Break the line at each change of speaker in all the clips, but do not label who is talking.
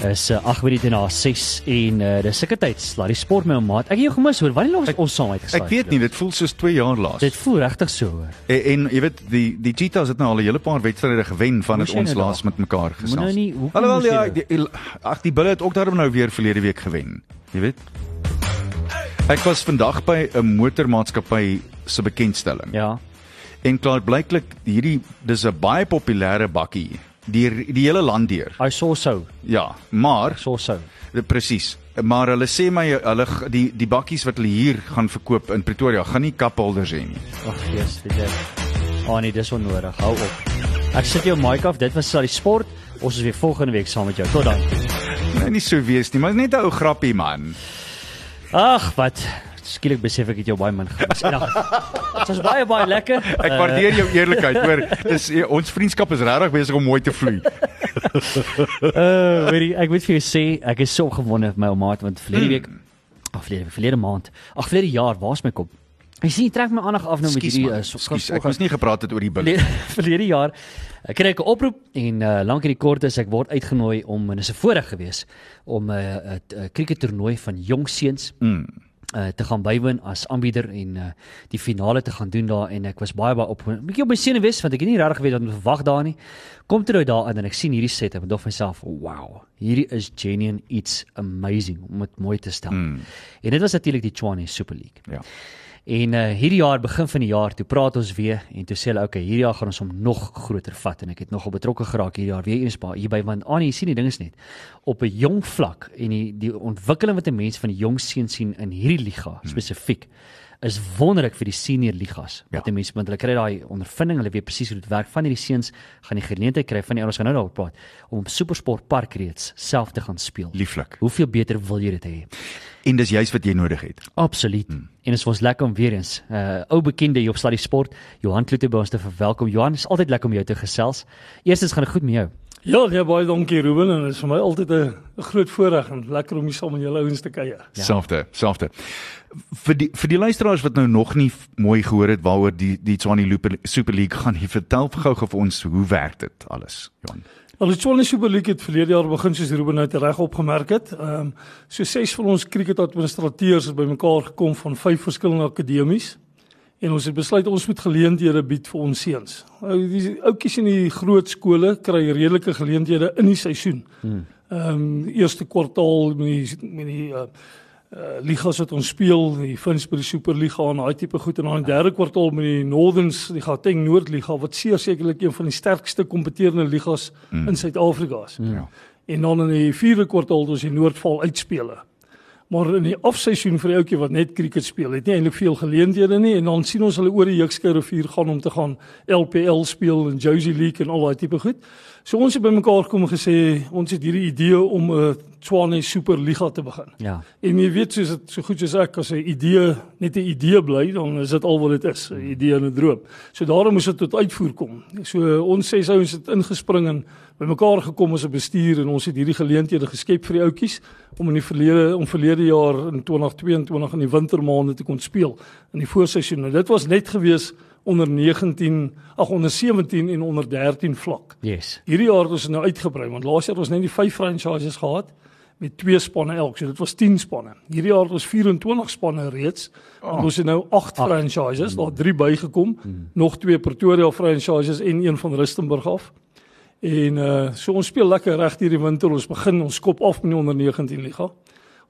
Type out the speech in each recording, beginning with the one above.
Is uh, 8 minute na 6 en uh, dis seker tyd. Laat die sport my maat. Ek het jou gemis hoor. Wanneer laas ons saam uitgesaai?
Ek weet nie, dit voel soos 2 jaar laas.
Dit voel regtig so hoor.
En, en jy weet die die Cheetahs het nou al 'n hele paar wedstryde gewen van dit ons
nou
laas met mekaar gesels.
Moet nou nie-
Alhoewel ja,
nou?
die, ag die Bulle het ook daarom nou weer verlede week gewen. Jy weet. Ek was vandag by 'n motormaatskappy se bekendstelling.
Ja.
En klaar blyklik hierdie dis 'n baie populêre bakkie die die hele land deur.
I saw so.
Ja, maar
Saw so.
Eh, Presies. Maar hulle sê my hulle die die bakkies wat hulle hier gaan verkoop in Pretoria gaan nie kapholders hê nie.
Ag Jesus, weet jy. Ah oh, nee, dis onnodig. Hou op. Ek sit jou mic af. Dit was al die sport. Ons is weer volgende week saam met jou. Tot dan.
Nee, nie so wees nie, maar net 'n ou grappie man.
Ag, wat skielik besef ek het jou baie min gemis. En ag, Dit was baie baie lekker.
Ek waardeer jou eerlikheid, hoor. Dis eh, ons vriendskap is regtig besig om mooi te vloei.
Uh, weet jy, ek moet vir jou sê, ek is so opgewonde vir my ou maat want verlede week, ag verlede verlede maand, ag verlede jaar, waar's my kop? Jy sien, trek my aandag af nou met hierdie uh,
Skus, ek moes nie gepraat het oor die bil.
verlede, jaar uh, kry ek 'n oproep en uh, lank en die kort is ek word uitgenooi om en dis 'n voorreg gewees om 'n uh, 'n uh, krieketoernooi van jong seuns
Mm.
Uh, te gaan bywoon as aanbieder en uh, die finale te gaan doen daar en ek was baie baie op 'n bietjie op my senuwees want ek het nie regtig geweet wat om te verwag daar nie. Kom toe nou daar in en ek sien hierdie set en ek dink myself, "Wow, hierdie is genuine iets amazing om dit mooi te stel."
Mm.
En dit was natuurlik die Tshwane Super League.
Ja.
En uh, hierdie jaar begin van die jaar toe praat ons weer en toe sê hulle okay, hierdie jaar gaan ons hom nog groter vat. En ek het nogal betrokke geraak hierdie jaar. Weer eens by hierby want aan jy sien die ding is net op 'n jong vlak en die die ontwikkeling wat 'n mens van die jong seun sien in hierdie liga spesifiek is wonderlik vir die senior ligas. Wat
Ja.
'n mens want hulle kry daai ondervinding, hulle weet presies hoe dit werk. Van hierdie seuns gaan die geleentheid kry van die ouens gaan nou daaroor praat om op Supersport Park reeds self te gaan speel.
Lieflik.
Hoeveel beter wil jy dit hê?
En dis juist wat jy nodig het.
Absoluut. Hmm. En dit ons lekker om weer eens 'n uh, ou bekende hier op Sluddy Sport, Johan Kloete by ons te verwelkom. Johan, is altyd lekker om jou te gesels. Eerstens gaan dit goed met jou.
Ja, nee, baie dankie Ruben en dit is vir my altyd 'n groot voorreg en lekker om hier saam met julle ouens te kuier.
Ja. Selfde, selfde. Vir die vir die luisteraars wat nou nog nie mooi gehoor het waaroor die die Tshwane Luper- Super League gaan, jy vertel gou-gou vir ons hoe werk dit alles, Johan.
Al die Swansea Super League het verlede jaar begin soos Ruben nou reg opgemerk het. Ehm um, so ses van ons cricketadministrateurs het bymekaar gekom van vyf verskillende akademies en ons het besluit ons moet geleenthede bied vir ons seuns. Nou die ouetjies in die groot skole kry redelike geleenthede in die seisoen. Ehm um, eerste kwartaal met die met die uh, uh ligas wat ons speel, die Finsbury Superliga en daai tipe goed en dan in die derde kwartaal met die Northerns, die Gauteng Noordliga wat seker sekerlik een van die sterkste kompeterende ligas mm. in Suid-Afrika is.
Ja.
En dan in die vierde kwartaal het ons die Noordval uitspele. Maar in die afseisoen vir die ouetjie wat net cricket speel, het nie eintlik veel geleenthede nie en dan sien ons hulle oor die Jukskei rivier gaan om te gaan LPL speel en Josie League en al daai tipe goed. So ons het bymekaar gekom en gesê ons het hierdie idee om 'n Swane Superliga te begin.
Ja.
En jy weet soos dit so goed soos ek as 'n idee net 'n idee bly, dan is dit al wat dit is, 'n idee en 'n droom. So daarom moes dit tot uitvoer kom. So ons ses ouens het ingespring en bymekaar gekom as 'n bestuur en ons het hierdie geleenthede geskep vir die ouetjies om in die verlede om verlede jaar in 2022 in die wintermaande te kon speel in die voorseisoen. En dit was net gewees onder 19, ag onder 17 en onder 13 vlak.
Yes.
Hierdie jaar het ons nou uitgebrei want laas jaar het ons net die 5 franchises gehad met twee spanne elk. So dit was 10 spanne. Hierdie jaar het ons 24 spanne reeds. Oh. Ons het nou 8 franchises, daar 3 bygekom. Mm. Nog twee Pretoria franchises en een van Rustenburg af. En uh so ons speel lekker reg hierdie winter. Ons begin ons kop af met die onder 19 liga.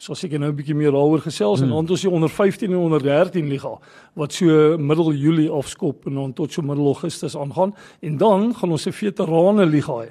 Ons sal seker nou 'n bietjie meer daaroor gesels mm. en dan ons die onder 15 en onder 13 liga wat so middel Julie afskop en dan tot so middel Augustus aangaan en dan gaan ons 'n veterane liga hê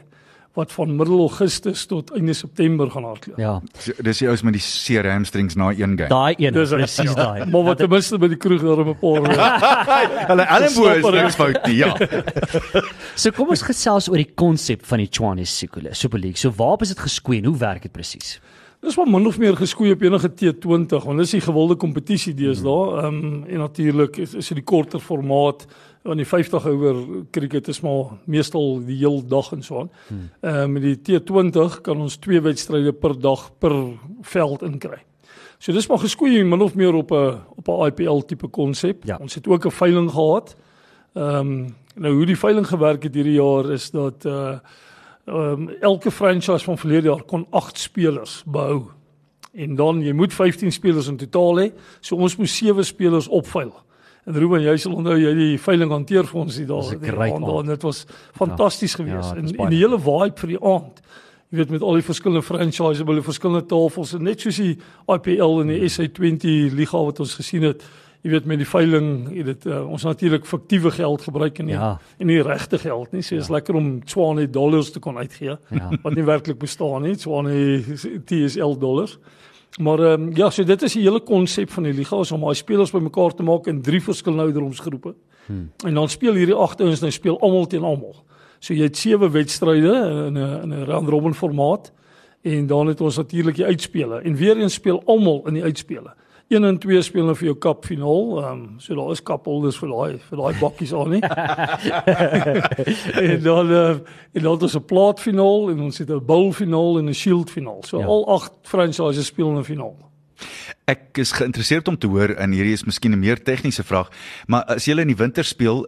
wat van middel Augustus tot einde September gaan hardloop.
Ja.
Dis die ouens met die seer hamstrings na een game.
Daai een, presies
ja.
daai.
Maar wat ten minste by die kroeg daar 'n paar
Hulle elmboë is niks fout nie. Ja.
So kom ons gesels oor die konsep van die Tshwane Super Super League. So waarop is dit geskoei en hoe werk dit presies?
Dis maar min of meer geskoei op enige T20 want dis die gewilde kompetisie deesdae. Ehm um, en natuurlik is, is dit die korter formaat aan die 50 oor cricket is maar meestal die heel dag en so aan. Ehm hmm. uh, met die T20 kan ons twee wedstryde per dag per veld inkry. So dis maar geskoei min of meer op 'n op 'n IPL tipe konsep.
Ja.
Ons het ook 'n veiling gehad. Ehm um, nou hoe die veiling gewerk het hierdie jaar is dat uh ehm um, elke franchise van verlede jaar kon 8 spelers behou. En dan jy moet 15 spelers in totaal hê. So ons moes 7 spelers opveil. En Ruben, jy sal onthou jy die veiling hanteer vir ons die
Was
dae.
een
die
great
en dit was fantasties
Ja,
geweest.
het
en,
was
en die hele vibe vir die aand. Jy weet met al die verskillende franchises, hulle verskillende tafels en net soos die IPL en die SA20 liga wat ons gesien het. Jy weet met die veiling, jy weet uh, ons natuurlik fiktiewe geld gebruik en nie,
Ja.
en nie regte geld nie. So is lekker om 200 dollars te kon uitgee
Ja.
wat nie werklik bestaan nie, 200 TSL dollars. Maar ehm um, ja, so dit is die hele konsep van die liga is om daai spelers bymekaar te maak in drie verskillende ouderdomsgroepe. Hmm. En dan speel hierdie agt ouens nou speel almal teen almal. So jy het sewe wedstryde in 'n in 'n round robin formaat en dan het ons natuurlik die uitspele en weer eens speel almal in die uitspele. 1 en 2 speel nou vir jou cup finaal. Ehm um, so daar is cup holders vir daai vir daai bakkies aan nie. en dan uh, en dan het ons 'n plaat finaal en ons het 'n bowl finaal en 'n shield finaal. So
Ja.
ja. al 8 franchises speel in 'n finaal.
Ek is geïnteresseerd om te hoor en hierdie is miskien 'n meer tegniese vraag, maar as jy in die winter speel,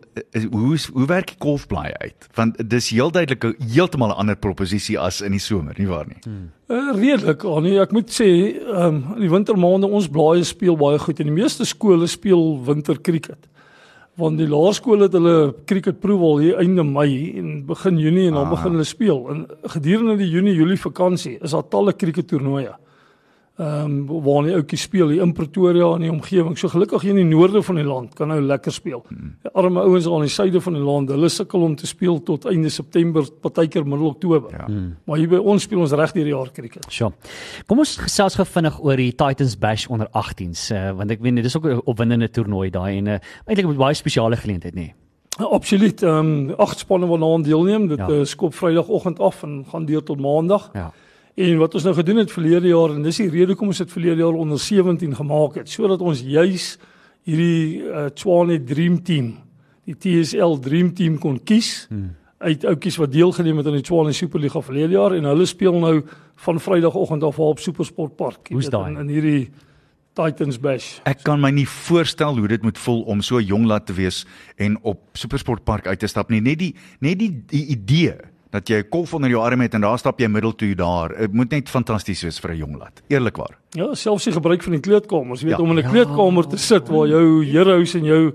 hoe hoe werk die golfblaai uit? Want dis heel duidelik 'n heeltemal 'n ander proposisie as in die somer, nie waar nie? Hmm.
Uh, redelik, Annie, ek moet sê, ehm um, die wintermaande ons blaaie speel baie goed en die meeste skole speel winterkriket. Want die laerskole het hulle cricketproef al hier einde Mei en begin Junie en dan
Ah.
begin hulle speel. En gedurende die Junie Julie vakansie is daar talle crickettoernooie. Ehm um, waar die ouetjies speel hier in Pretoria en die omgewing. So gelukkig hier in die noorde van die land kan nou lekker speel. Die arme ouens al aan die suide van die land, hulle sukkel om te speel tot einde September, partykeer middel Oktober.
Ja.
Maar hier by ons speel ons reg deur die jaar cricket.
Sjoe. Kom ons gesels gou vinnig oor die Titans Bash onder 18s, uh, want ek weet dis ook 'n opwindende toernooi daai en uh, eintlik 'n baie spesiale geleentheid, nê.
Ja, Absoluut. Ehm um, agt spanne wat daaraan deelneem. Dit
ja.
uh, skop Vrydagoggend af en gaan deur tot Maandag.
Ja.
En wat ons nou gedoen het verlede jaar en dis die rede hoekom ons dit verlede jaar onder 17 gemaak het, sodat ons juis hierdie uh, Tshwane Dream Team, die TSL Dream Team kon kies hmm. uit oudjies wat deelgeneem het aan die Tshwane Superliga verlede jaar en hulle speel nou van Vrydagoggend af op Supersport Park. In, in hierdie Titans Bash.
Ek kan my nie voorstel hoe dit moet voel om so jong laat te wees en op Supersportpark uit te stap nie. Net die net die, die idee dat jy 'n kolf onder jou arm het en daar stap jy middeltoe daar. Dit moet net fantasties wees vir 'n jong laat. Eerlikwaar.
Ja, selfs die gebruik van die kleedkamers, jy weet
Ja.
om in 'n
Ja.
kleedkamer te sit waar jou herehuis en jou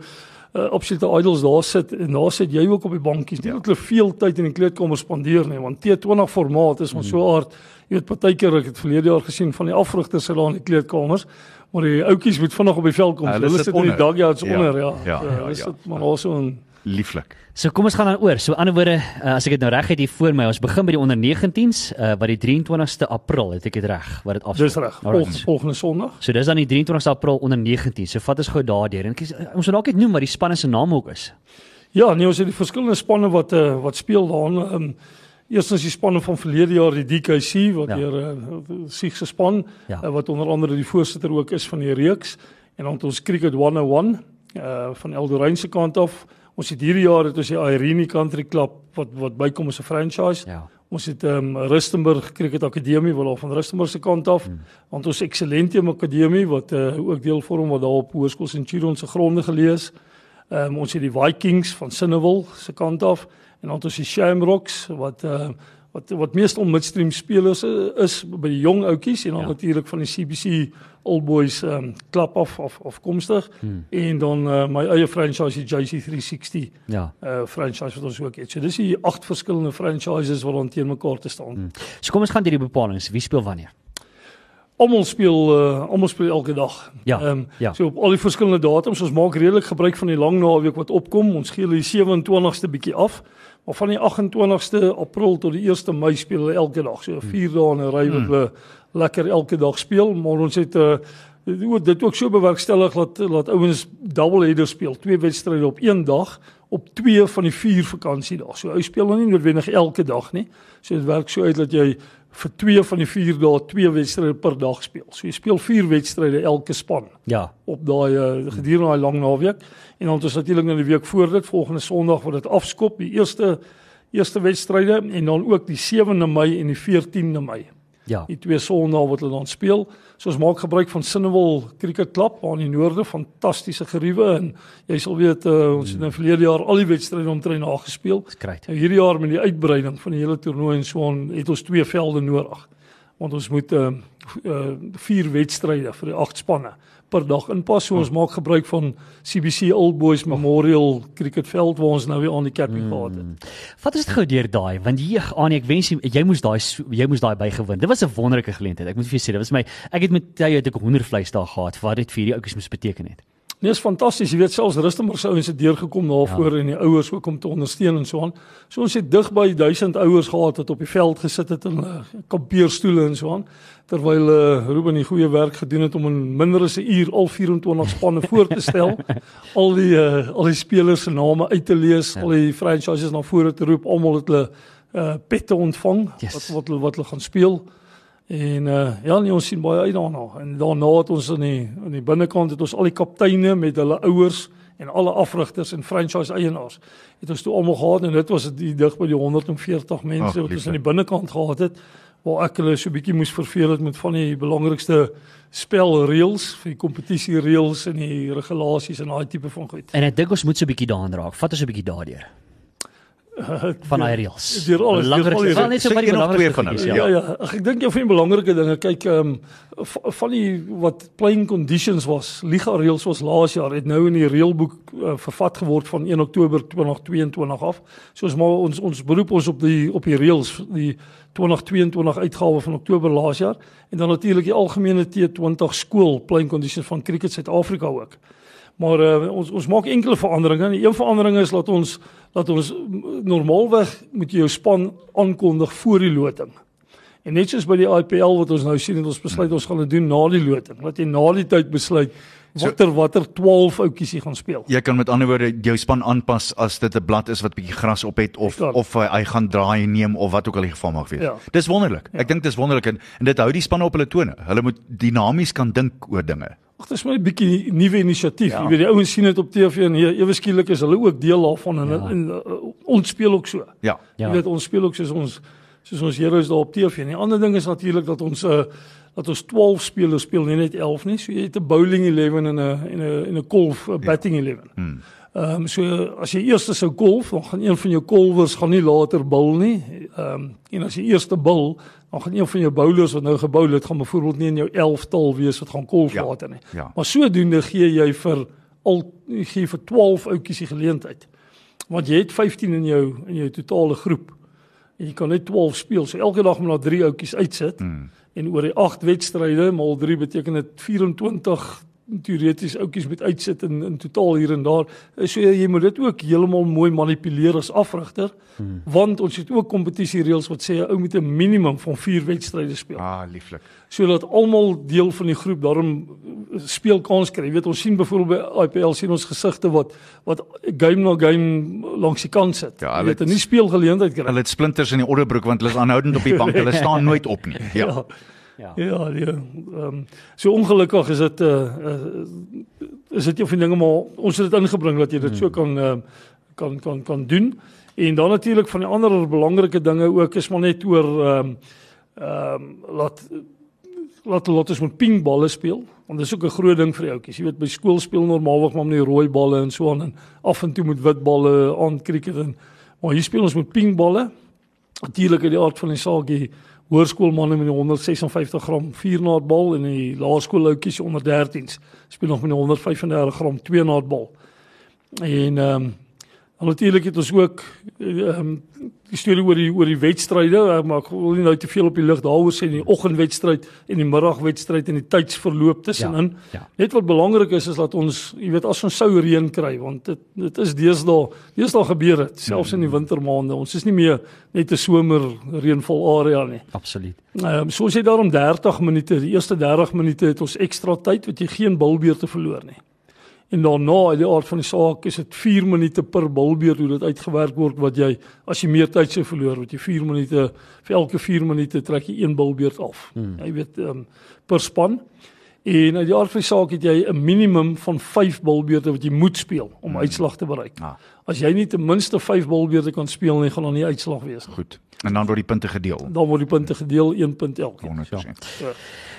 uh, opsiete idols daar sit en daar sit jy ook op die bankies. Nie
Ja.
dat hulle veel tyd in die kleedkamer spandeer nie, want T20 formaat is ons
Mm.
so aard. Jy weet partykeer ek het verlede jaar gesien van die afrigters sit daar in die kleedkamers, maar die ouetjies moet vinnig op die veld kom.
Hulle sit
sit in die
onder.
dugyouts
Ja.
onder, ja.
Ja,
So
ja,
Hulle
ja.
sit maar daar so 'n
Lieflik.
So kom ons gaan dan oor. So aan ander woorde, uh, as ek dit nou reg het hier voor my, ons begin by die onder 19s, uh, wat die 23ste April, het ek dit reg, wat dit afspeel.
dis reg. Volgende Sondag.
So dis dan die 23ste April onder 19. So vat ons gou daardeur en kies, uh, ons moet dalk net noem wat die spanne se name ook is.
Ja, nee, ons het die verskillende spanne wat uh, wat speel daarin. Ehm um, eerstens die spanne van verlede jaar die DKC wat
Ja.
ja. deur uh, sig se span
Ja.
uh, wat onder andere die voorsitter ook is van die reeks en dan het ons Cricket 101 uh van Eldorain se kant af. Ons het hierdie jaar het ons die Irene Country Club wat wat bykom as 'n franchise.
Ja.
Ons het ehm um, Rustenburg Cricket Akademie wat daar van Rustenburg se kant af. Hmm. Want ons Excellentium Akademie wat uh, ook deel vorm wat daar op Hoërskool Centurion se gronde gelees. Ehm um, ons het die Vikings van Sinnewil se kant af en dan het ons die Shamrocks wat uh, wat wat meestal midstream spelers uh, is by die jong ouetjies en dan
Ja.
ja. natuurlik van die CBC Old Boys ehm um, klap af of afkomstig hmm. en dan uh, my eie franchise die JC360
Ja.
uh franchise wat ons ook het. So dis die agt verskillende franchises wat dan teen mekaar te staan. Hmm.
So kom ons gaan deur die bepalinge. Wie speel wanneer?
Almal speel uh almal speel elke dag.
Ja,
Ehm
ja.
so op al die verskillende datums. Ons maak redelik gebruik van die lang naweek wat opkom. Ons gee hulle die 27ste bietjie af. Maar van die 28ste April tot die 1ste Mei speel hulle elke dag. So 4 dae in 'n ry wat hulle lekker elke dag speel, maar ons het 'n uh, dit ook dit ook so bewerkstellig dat dat ouens double header speel, twee wedstryde op een dag op twee van die vier vakansiedae. So ou speel nou nie noodwendig elke dag nie. So dit werk so uit dat jy vir twee van die vier dae twee wedstryde per dag speel. So jy speel vier wedstryde elke span
Ja.
op daai uh, gedurende daai lang naweek en dan het ons natuurlik nou die week voor dit volgende Sondag word dit afskop die eerste eerste wedstryde en dan ook die 7de Mei en die 14de Mei.
Ja.
Die twee Sondae wat hulle dan speel. So ons maak gebruik van Sinnewil Cricket Club aan die noorde, fantastiese geriewe en jy sal weet uh, ons het nou verlede jaar al die wedstryde omtrent nagespeel.
Dis great.
Nou hierdie jaar met die uitbreiding van die hele toernooi en so aan het ons twee velde nodig. Want ons moet uh, uh vier wedstryde vir die agt spanne per dag inpas. So ons maak gebruik van CBC Old Boys Memorial Cricketveld waar ons nou weer aan die Cappy gehad het.
Vat ons dit gou deur daai want jy Anie, ek wens jy, jy moes daai jy moes daai bygewin. Dit was 'n wonderlike geleentheid. Ek moet vir jou sê, dit was my ek het met tye het ek hoendervleis daar gehad wat dit vir hierdie ouetjies moes beteken het.
Nee, is fantasties. Jy weet selfs Rustenburg se ouens het deurgekom daarvoor ja. en die ouers ook om te ondersteun en so aan. So ons het dig by 1000 ouers gehad wat op die veld gesit het in uh, kampeerstoele en so aan terwyl uh, Ruben die goeie werk gedoen het om in minder as 'n uur al 24 spanne voor te stel. al die uh, al die spelers se name uit te lees, ja. al die franchises na vore te roep, almal het hulle uh, pette ontvang
Yes.
wat wat hulle wat hulle gaan speel. En uh ja, nee, ons sien baie uit daarna. En daarna het ons in die in die binnekant het ons al die kapteine met hulle ouers en alle afrigters en franchise eienaars. Het ons toe almal gehad en dit was dit die dig by die 140 mense wat ons aan die binnekant gehad het waar ek hulle so 'n bietjie moes verveel het met van die belangrikste spelreëls, vir die kompetisie reëls en die regulasies en daai tipe van goed.
En ek dink ons moet so 'n bietjie daaraan raak. Vat ons 'n bietjie daardeur. Van daai reëls.
Deur alles, deur al die
Belangrikste, wel net so
twee
belangrikste
van hulle,
ja.
Ja ja, ag, ek dink een van die belangrike dinge, kyk ehm um, van die wat playing conditions was, liga reëls was laas jaar het nou in die reëlboek uh, vervat geword van 1 Oktober 2022 af. So ons maar ons ons beroep ons op die op die reëls, die 2022 uitgawe van Oktober laas jaar en dan natuurlik die algemene T20 skool playing conditions van Cricket Suid-Afrika ook. Maar uh, ons ons maak enkele veranderinge. En een verandering is dat ons dat ons normaalweg moet jy jou span aankondig voor die loting. En net soos by die IPL wat ons nou sien het ons besluit ons gaan dit doen na die loting. Laat jy na die tyd besluit
So-
watter watter 12 outjies jy gaan speel.
Jy kan met ander woorde jou span aanpas as dit 'n blad is wat bietjie gras op het of
Kan.
of hy, hy gaan draai neem of wat ook al die geval mag wees.
Ja.
Dis wonderlik. Ek dink dis wonderlik en, en dit hou die spanne op hulle tone. Hulle moet dinamies kan dink oor dinge.
Ag, dis maar 'n bietjie nuwe inisiatief.
Ja.
Jy weet die ouens sien dit op TV en hier ewe skielik is hulle ook deel daarvan en,
Ja.
en uh, ons speel ook so.
Ja.
Ja.
Jy weet ons speel ook soos ons soos ons heroes daar op TV. En die ander ding is natuurlik dat ons uh, dat ons 12 spelers speel, nie net 11 nie. So jy het 'n bowling 11 en 'n en 'n en 'n golf a batting 11.
Hmm.
Ehm um, so as jy eers sou golf, dan gaan een van jou kolwers gaan nie later bowl nie. Ehm um, en as jy eerste bowl, dan gaan een van jou bowlers wat nou gebou het, gaan byvoorbeeld nie in jou 11tal wees wat gaan golf
Ja.
later nie.
Ja.
Maar sodoende gee jy vir al gee vir 12 outjies die geleentheid. Want jy het 15 in jou in jou totale groep. En jy kan net 12 speel. So elke dag moet daar 3 outjies uitsit.
Hmm.
En oor die 8 wedstryde maal 3 beteken dit 24 teoreties outjies met uitsit in in totaal hier en daar. So jy moet dit ook heeltemal mooi manipuleer as afrigter. Hmm. Want ons het ook kompetisiereëls wat sê 'n ou moet 'n minimum van 4 wedstryde speel
Ah, lieflik.
sodat almal deel van die groep daarom speelkans kry. Jy weet ons sien byvoorbeeld by IPL sien ons gesigte wat wat game na game langs die kant sit.
Ja,
Ja,
hulle het-
en nie speelgeleentheid kry.
Hulle het splinters in die onderbroek want hulle is aanhoudend op die bank. Hulle staan nooit op nie. Ja.
ja.
Ja.
Ja, ja. Ehm um, so ongelukkig is dit uh, uh is dit een van die dinge maar ons het dit ingebring dat jy dit so kan uh, kan kan kan doen. En dan natuurlik van die ander belangrike dinge ook is maar net oor ehm um, ehm um, laat laat laat ons met pingballe speel want dit is ook 'n groot ding vir die ouetjies. Jy weet by skool speel normaalweg maar met die rooi balle en so aan en af en toe met wit balle aan cricket en maar hier speel ons met pingballe. Natuurlik uit die aard van die saak die hoërskoolmanne met die 156 gram 4 naad bal en die laerskoolouetjies onder 13s speel nog met die 135 gram 2 naad bal. En ehm um, natuurlik het ons ook ehm um, die storie oor die oor die wedstryde, maar ek wil nie nou te veel op die lig daaroor sê nie. Die oggendwedstryd en die middagwedstryd en die tydsverloop tussenin.
Ja, ja.
Net wat belangrik is is dat ons, jy weet, as ons sou reën kry, want dit dit is deesdae deesdae gebeur dit, selfs in die wintermaande. Ons is nie meer net 'n somer reënval area nie.
Absoluut.
Ehm um, soos jy daarom 30 minute, die eerste 30 minute het ons ekstra tyd wat jy geen bilbeerte verloor nie. En daarna uit die aard van die saak is dit 4 minute per bilbeerd hoe dit uitgewerk word wat jy as jy meer tyd sou verloor wat jy 4 minute vir elke 4 minute trek jy een bilbeerd af. Hmm. Jy weet ehm um, per span. En uit die aard van die saak het jy 'n minimum van 5 bilbeerde wat jy moet speel om hmm. uitslag te bereik.
Ah.
As jy nie ten minste 5 bilbeerde kan speel nie, gaan daar nie uitslag wees nie.
Goed. En dan word die punte gedeel.
Dan word die punte gedeel 1 punt elkeen.
100%.
Ja.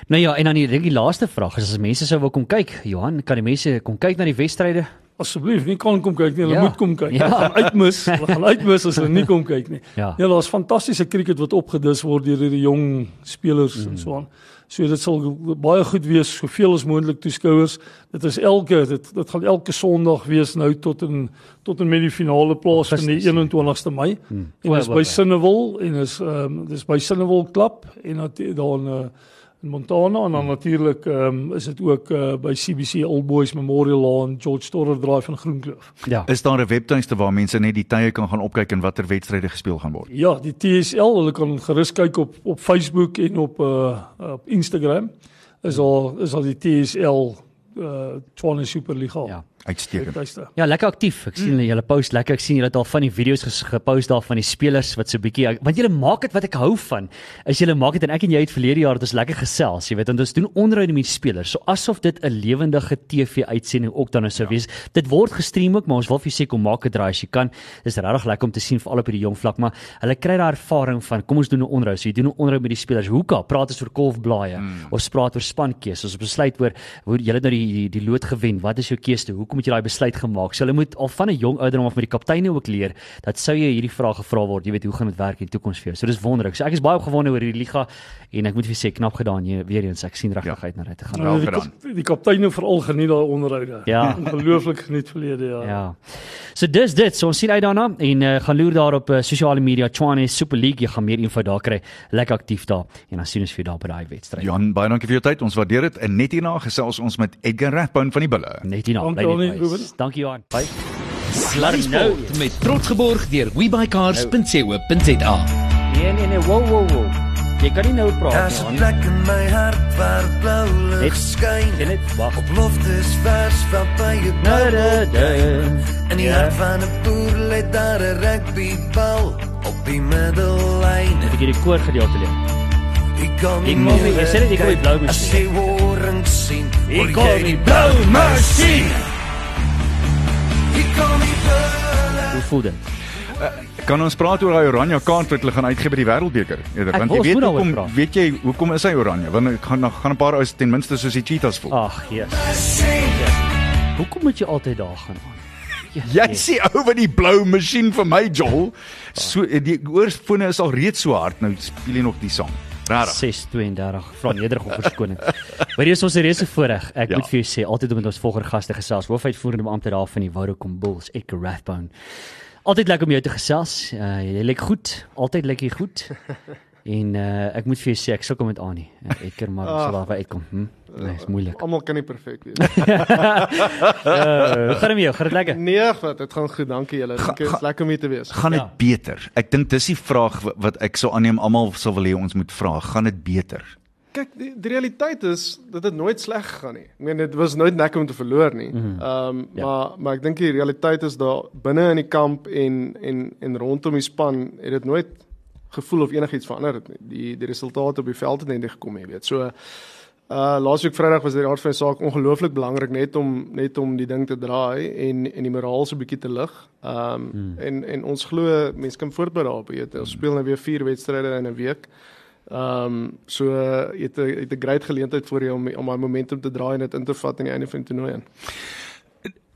Nou ja, en dan die, die laaste vraag is as mense sou wil kom kyk, Johan, kan die mense kom kyk na die wedstryde?
Asseblief, nie kan kom kyk nie, hulle
Ja.
moet kom kyk.
Ja.
Hulle gaan uitmis, hulle gaan uitmis as hulle nie kom kyk nie.
Ja.
Ja, daar's fantastiese cricket wat opgedis word deur hierdie jong spelers mm. en so aan. So dit sal baie goed wees, soveel as moontlik toeskouers. Dit is elke dit dit gaan elke Sondag wees nou tot in tot en met die finale plaas van die
Augustus.
21ste Mei.
Hmm.
En dit is
O,
by. Sinnewil en is ehm um, dis by Sinnewil Klub en dat daar in uh, in Montana en dan natuurlik ehm um, is dit ook uh, by CBC Old Boys Memorial Lawn George Storer Drive van Groenkloof.
Ja.
Is daar 'n webtuiste waar mense net die tye kan gaan opkyk en watter wedstryde gespeel gaan word?
Ja, die TSL, hulle kan gerus kyk op op Facebook en op uh op Instagram. Is al is al die TSL uh Tshwane Superliga.
Ja.
Uitstekend.
Ja, lekker aktief. Ek sien
Hmm.
julle julle post lekker. Ek sien julle het al van die video's gepost daar van die spelers wat so bietjie want julle maak dit wat ek hou van. Is julle maak dit en ek en jy het verlede jaar het ons lekker gesels, jy weet, want ons doen onderhoude met die spelers. So asof dit 'n lewendige TV-uitsending ook dan nou sou wees. Dit word gestream ook, maar ons wil vir jou sê kom maak 'n draai as jy kan. Dis regtig lekker om te sien veral op die jong vlak, maar hulle kry daai ervaring van kom ons doen 'n onderhoud. So jy doen 'n onderhoud met die spelers. Hoeka, praat ons oor kolfblaaie. Mm. Ons praat oor spankeuse. Ons besluit oor hoe het nou die die, die lood gewen. Wat is jou keuse? Hoekom het jy daai besluit gemaak? So hulle moet al van 'n jong ouderdom af met die kapteine ook leer dat sou jy hierdie vrae gevra word, jy weet hoe gaan dit werk in die toekoms vir jou. So dis wonderlik. So ek is baie opgewonde oor hierdie liga en ek moet vir sê knap gedaan jy weer eens. Ek sien regtig
Ja.
uit na dit te gaan.
Wel
die, kap- die kapteine veral geniet daai onderhoude.
Ja.
Ongelooflik geniet verlede jaar.
Ja. So dis dit. So ons sien uit daarna en uh, gaan loer daar op uh, sosiale media Tshwane Super League. Jy gaan meer info daar kry. Lekker aktief daar en dan sien ons vir jou daar by daai wedstryd.
Jan, baie dankie vir jou tyd. Ons waardeer dit. En net hierna gesels ons met Edgar Rathbone van die Bulle.
Net hierna.
Dankie, Annie,
by.
Ruben.
Dankie Johan. Bye.
Sluddy Sport met trots geborg deur webycars.co.za.
Nee nee nee, wow wow wow. Jy kan nie nou praat
Daar's 'n plek in my hart waar blou lig skyn.
Net wag.
Op loftes vers van by 'n
Da, da,
blou
da.
In die
Ja.
hart van 'n boer lê daar 'n rugbybal op die middellyn.
Ek het die koor gedeelte leer.
Ek kom
Ek nie- jy sê net ek wil die blou masjien.
As jy horing sien,
Ek kom
die blou masjien.
Hoe voel dit?
Kan ons praat oor daai oranje kaart wat hulle gaan uitgee by die Wêreldbeker? Eerder, want jy weet hoekom
praat.
weet jy hoekom is hy oranje? Want ek gaan gaan 'n paar ou ten minste soos die Cheetahs voel.
Ag, Jesus. Hoekom moet jy altyd daar gaan aan?
Jy sê ou wat die blou masjien vir my Joel. So die oorfone is al reeds so hard nou speel jy nog die sang. Regtig.
632 vra nederig om verskoning. Maar hier is ons 'n reuse voorreg. Ek
Ja.
moet vir jou sê altyd met ons volgende gaste gesels. Hoofuitvoerende beampte daar van die Vodacom Bulls, Edgar Rathbone. Altyd lekker om jou te gesels. Uh, jy lyk goed. Altyd lyk jy goed. En uh, ek moet vir jou sê ek sukkel met Annie. Uh, Edgar maar sal daar uitkom. Hm? Nee, is moeilik.
Almal kan nie perfek wees.
Uh, gaan dit jou? Gaan dit lekker?
nee, wat, dit gaan goed, dankie julle. Dit is lekker om hier te wees.
Gaan dit
Ja.
beter? Ek dink dis die vraag wa- wat ek sou aanneem almal sal wil hê ons moet vra. Gaan dit beter?
Kyk, die, die realiteit is dit het nooit sleg gegaan nie. Ek meen dit was nooit lekker om te verloor nie. Ehm um,
Ja.
maar maar ek dink die realiteit is daar binne in die kamp en en en rondom die span het dit nooit gevoel of enigiets verander het nie. Die die resultate op die veld het net nie gekom nie, jy weet. So uh laasweek Vrydag was dit die aard van die saak ongelooflik belangrik net om net om die ding te draai en en die moraal so 'n bietjie te lig. Um, hmm. en en ons glo mense kan voortbou daarop, jy weet. Ons speel nou weer 4 wedstryde in 'n week. Um, so jy het 'n jy great geleentheid voor jou om om daai momentum te draai en dit in te vat aan die einde van die toernooi.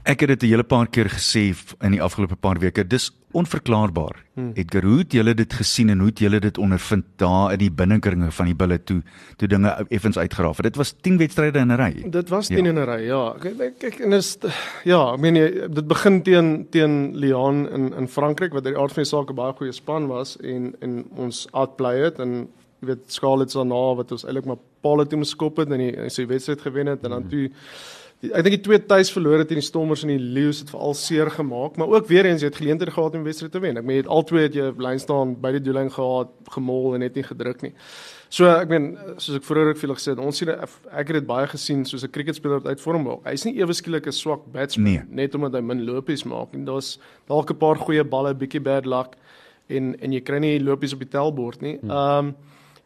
Ek het dit 'n hele paar keer gesê in die afgelope paar weke. Dis onverklaarbaar. Hmm. Edgar, hoe het julle dit gesien en hoe het julle dit ondervind daar in die binnekringe van die bulle toe toe dinge effens uitgeraaf het? Dit was 10 wedstryde in 'n ry.
Dit was
Ja.
10 in 'n ry, ja. Kyk kyk en is ja, ek meen jy- dit begin teen teen Lyon in in Frankryk wat uit die aard van die saak 'n baie goeie span was en en ons outplay het en jy weet Scarlets daarna wat ons eintlik maar paal toe moes skop het en die en sy wedstryd gewen het en dan toe die, ek dink die twee tuis verloor het teen die Stormers en die Lions het veral seer gemaak, maar ook weer eens jy het geleenthede gehad om wedstryd te wen. Ek meen jy het al twee het jy lyn staan by die doellyn gehad, gemol en net nie gedruk nie. So ek meen soos ek vroeër ook julle gesê het, ons sien ek het dit baie gesien soos 'n cricketspeler wat uit vorm raak. Hy's nie ewe skielik 'n swak batsman
Nee.
net omdat hy min lopies maak en daar's dalk 'n paar goeie balle, bietjie bad luck en en jy kry nie lopies op die tellbord nie. Ehm um,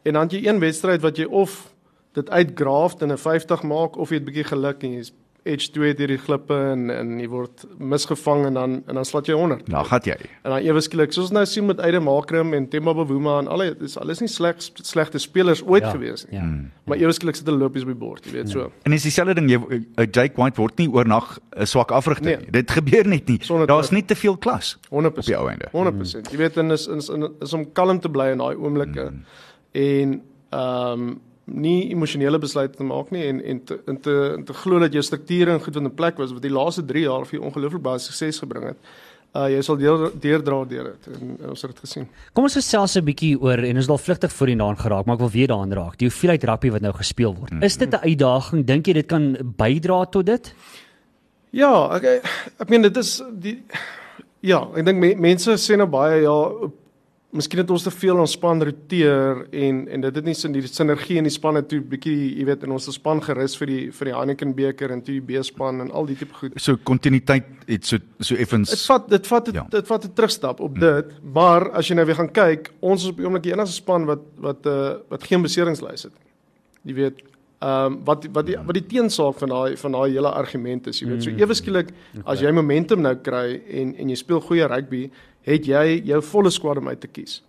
en dan jy een wedstryd wat jy of dit uitgraaf en 'n 50 maak of jy het bietjie geluk en jy's edge 2 deur die klippe en en jy word misgevang en dan en dan slat jy 100.
Nou gaan jy.
En dan ewe skielik, soos ons nou sien met Aide Makram en Temba Bavuma en alle dis alles nie sleg slegte spelers ooit
Ja,
gewees nie.
ja.
Maar ewe skielik sit hulle lopies op die bord, jy weet so.
En dis dieselfde ding jy uh, Jake White word nie oornag 'n swak afrigter
Nee.
nie. Dit gebeur net nie. Daar's nie te veel klas
100%.
op die ou einde.
100%. Jy weet en is is is, is om kalm te bly in daai oomblikke en ehm um, nie emosionele besluite te maak nie en en te en te, en te glo dat jou strukture en goed in 'n plek was wat die laaste 3 jaar vir jou ongelooflik baie sukses gebring het. Uh jy sal deur deurdra deur dit en, en ons het dit gesien.
Kom ons gesels 'n bietjie oor en ons is al vlugtig voor die daan geraak, maar ek wil weer daaraan raak. Die hoeveelheid rugby wat nou gespeel word. Is dit 'n uitdaging? Dink jy dit kan bydra tot dit?
Ja, ek ek meen dit is die ja, ek dink me, mense sê nou baie ja, miskien het ons te veel ons span roteer en en dit het nie sin die sinergie in die spanne toe bietjie, jy weet, in ons span gerus vir die vir die Heineken beker en toe die B-span en al die tipe goed.
So kontinuïteit het so so effens
Dit vat dit vat dit,
Ja.
dit vat 'n terugstap op dit, maar as jy nou weer gaan kyk, ons is op die oomblik die enigste span wat wat uh wat geen beseringslys het. Jy weet, ehm um, wat wat die wat die teensaak van daai van daai hele argument is, jy weet. So ewe skielik as jy momentum nou kry en en jy speel goeie rugby, het jy jou volle squad om uit te kies.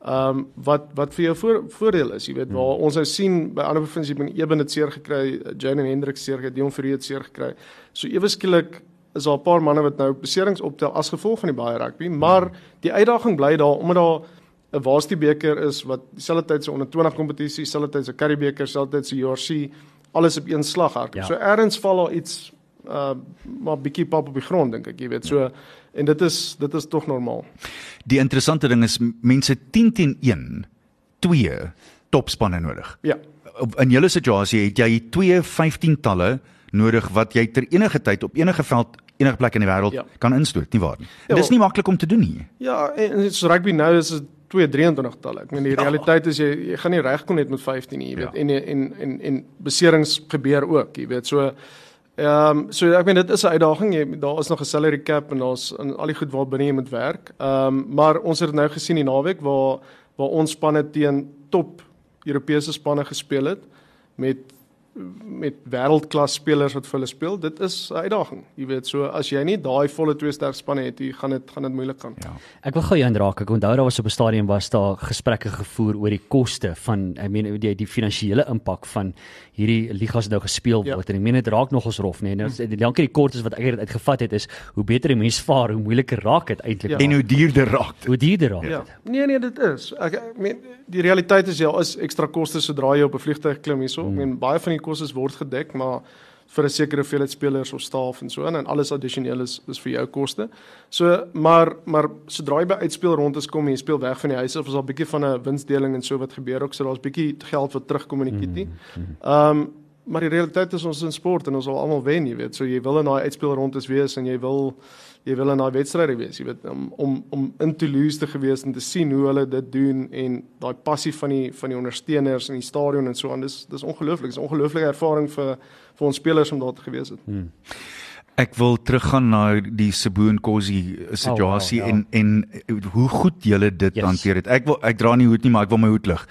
Ehm um, wat wat vir jou voor, voordeel is, jy weet, waar ons nou sien by ander provinsies bin Eben het seer gekry, Jane Hendrik seer gekry, Dion het seer gekry. So ewe skielik is daar 'n paar manne wat nou beserings optel as gevolg van die baie rugby, maar die uitdaging bly daar omdat daar 'n Waastie beker is wat dieselfde tyd se onder 20 kompetisie, dieselfde tyd se Currie beker, dieselfde tyd se URC, alles op een slag hardloop.
Ja.
So ergens val daar iets uh maar bietjie pap op die grond dink ek, jy weet. So en dit is dit is tog normaal.
Die interessante ding is mense 10 teen 1 twee topspanne nodig.
Ja.
In julle situasie het jy twee 15-talle nodig wat jy ter enige tyd op enige veld enige plek in die wêreld
Ja.
kan instoot, nie waar nie?
Ja,
dis nie maklik om te doen nie.
Ja, en so rugby nou is dit 223 talle. Ek meen die realiteit is jy jy gaan nie regkom net met 15 nie, jy weet.
Ja.
En en en en beserings gebeur ook, jy weet. So ehm um, so ek meen dit is 'n uitdaging. Jy daar is nog 'n salary cap en daar's en al die goed waar binne jy moet werk. Ehm um, maar ons het dit nou gesien die naweek waar waar ons spanne teen top Europese spanne gespeel het met met wêreldklas spelers wat vir hulle speel. Dit is 'n uitdaging. Jy weet, so as jy nie daai volle twee sterk spanne het, jy gaan dit gaan dit moeilik gaan.
Ja.
Ek wil gou jou indraak. Ek onthou daar was op 'n stadium was daar gesprekke gevoer oor die koste van I mean die die finansiële impak van hierdie ligas wat nou gespeel
Ja.
word. En ek meen dit raak nogals rof, nee. Nou die lankie die kort is wat ek het uitgevat het is hoe beter die mens vaar, hoe moeiliker raak dit eintlik.
Ja.
En hoe duurder raak dit.
hoe duurder raak
Ja.
dit.
Nee nee, dit is. Ek ek meen die realiteit is ja, is ekstra koste sodra jy op 'n vliegtuig klim hierso. Ek meen baie van die kostes word gedek, maar vir 'n sekere hoeveelheid spelers of staf en so en alles addisioneel is is vir jou koste. So maar maar sodra jy by uitspeel rond is kom en jy speel weg van die huis of is daar 'n bietjie van 'n winsdeling en so wat gebeur ook so daar's bietjie geld wat terugkom in die kitty. Ehm um, maar die realiteit is ons is in sport en ons wil almal wen, jy weet. So jy wil in daai uitspeel rond is wees en jy wil jy wil in daai wedstryde wees, jy weet, om om om in Toulouse te gewees en te sien hoe hulle dit doen en daai passie van die van die ondersteuners in die stadion en so aan. Dis dis ongelooflik. Dis 'n ongelooflike ervaring vir vir ons spelers om daar te gewees het.
Hmm.
Ek wil teruggaan na die Cebu en Kosi situasie
Oh, wow, ja.
en en hoe goed julle dit
Yes.
hanteer het. Ek wil ek dra nie hoed nie, maar ek wil my hoed lig.